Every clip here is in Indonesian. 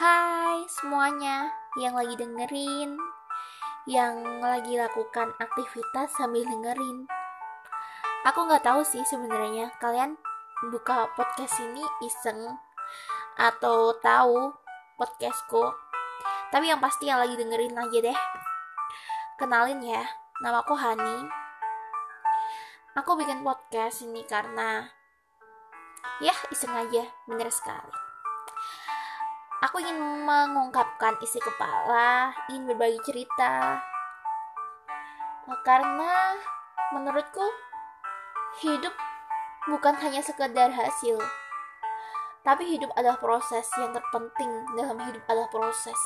Hai semuanya yang lagi dengerin, yang lagi lakukan aktivitas sambil dengerin. Aku nggak tahu sih sebenarnya kalian buka podcast ini iseng atau tahu podcastku. Tapi yang pasti yang lagi dengerin aja deh. Kenalin ya, namaku Hani. Aku bikin podcast ini karena ya iseng aja, bener sekali. Aku ingin mengungkapkan isi kepala, ingin berbagi cerita. Karena menurutku hidup bukan hanya sekedar hasil, tapi hidup adalah proses yang terpenting dalam hidup adalah proses.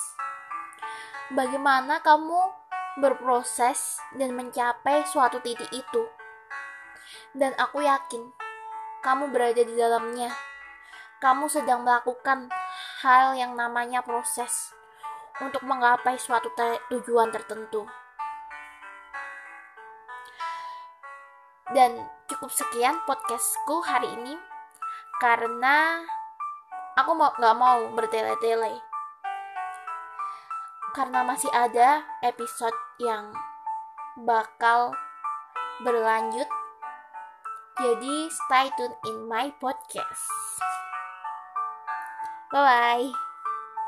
Bagaimana kamu berproses dan mencapai suatu titik itu? Dan aku yakin kamu berada di dalamnya. Kamu sedang melakukan hal yang namanya proses untuk menggapai suatu tujuan tertentu. Dan cukup sekian podcastku hari ini karena aku mau nggak mau bertele-tele karena masih ada episode yang bakal berlanjut. Jadi stay tune in my podcast. Bye bye.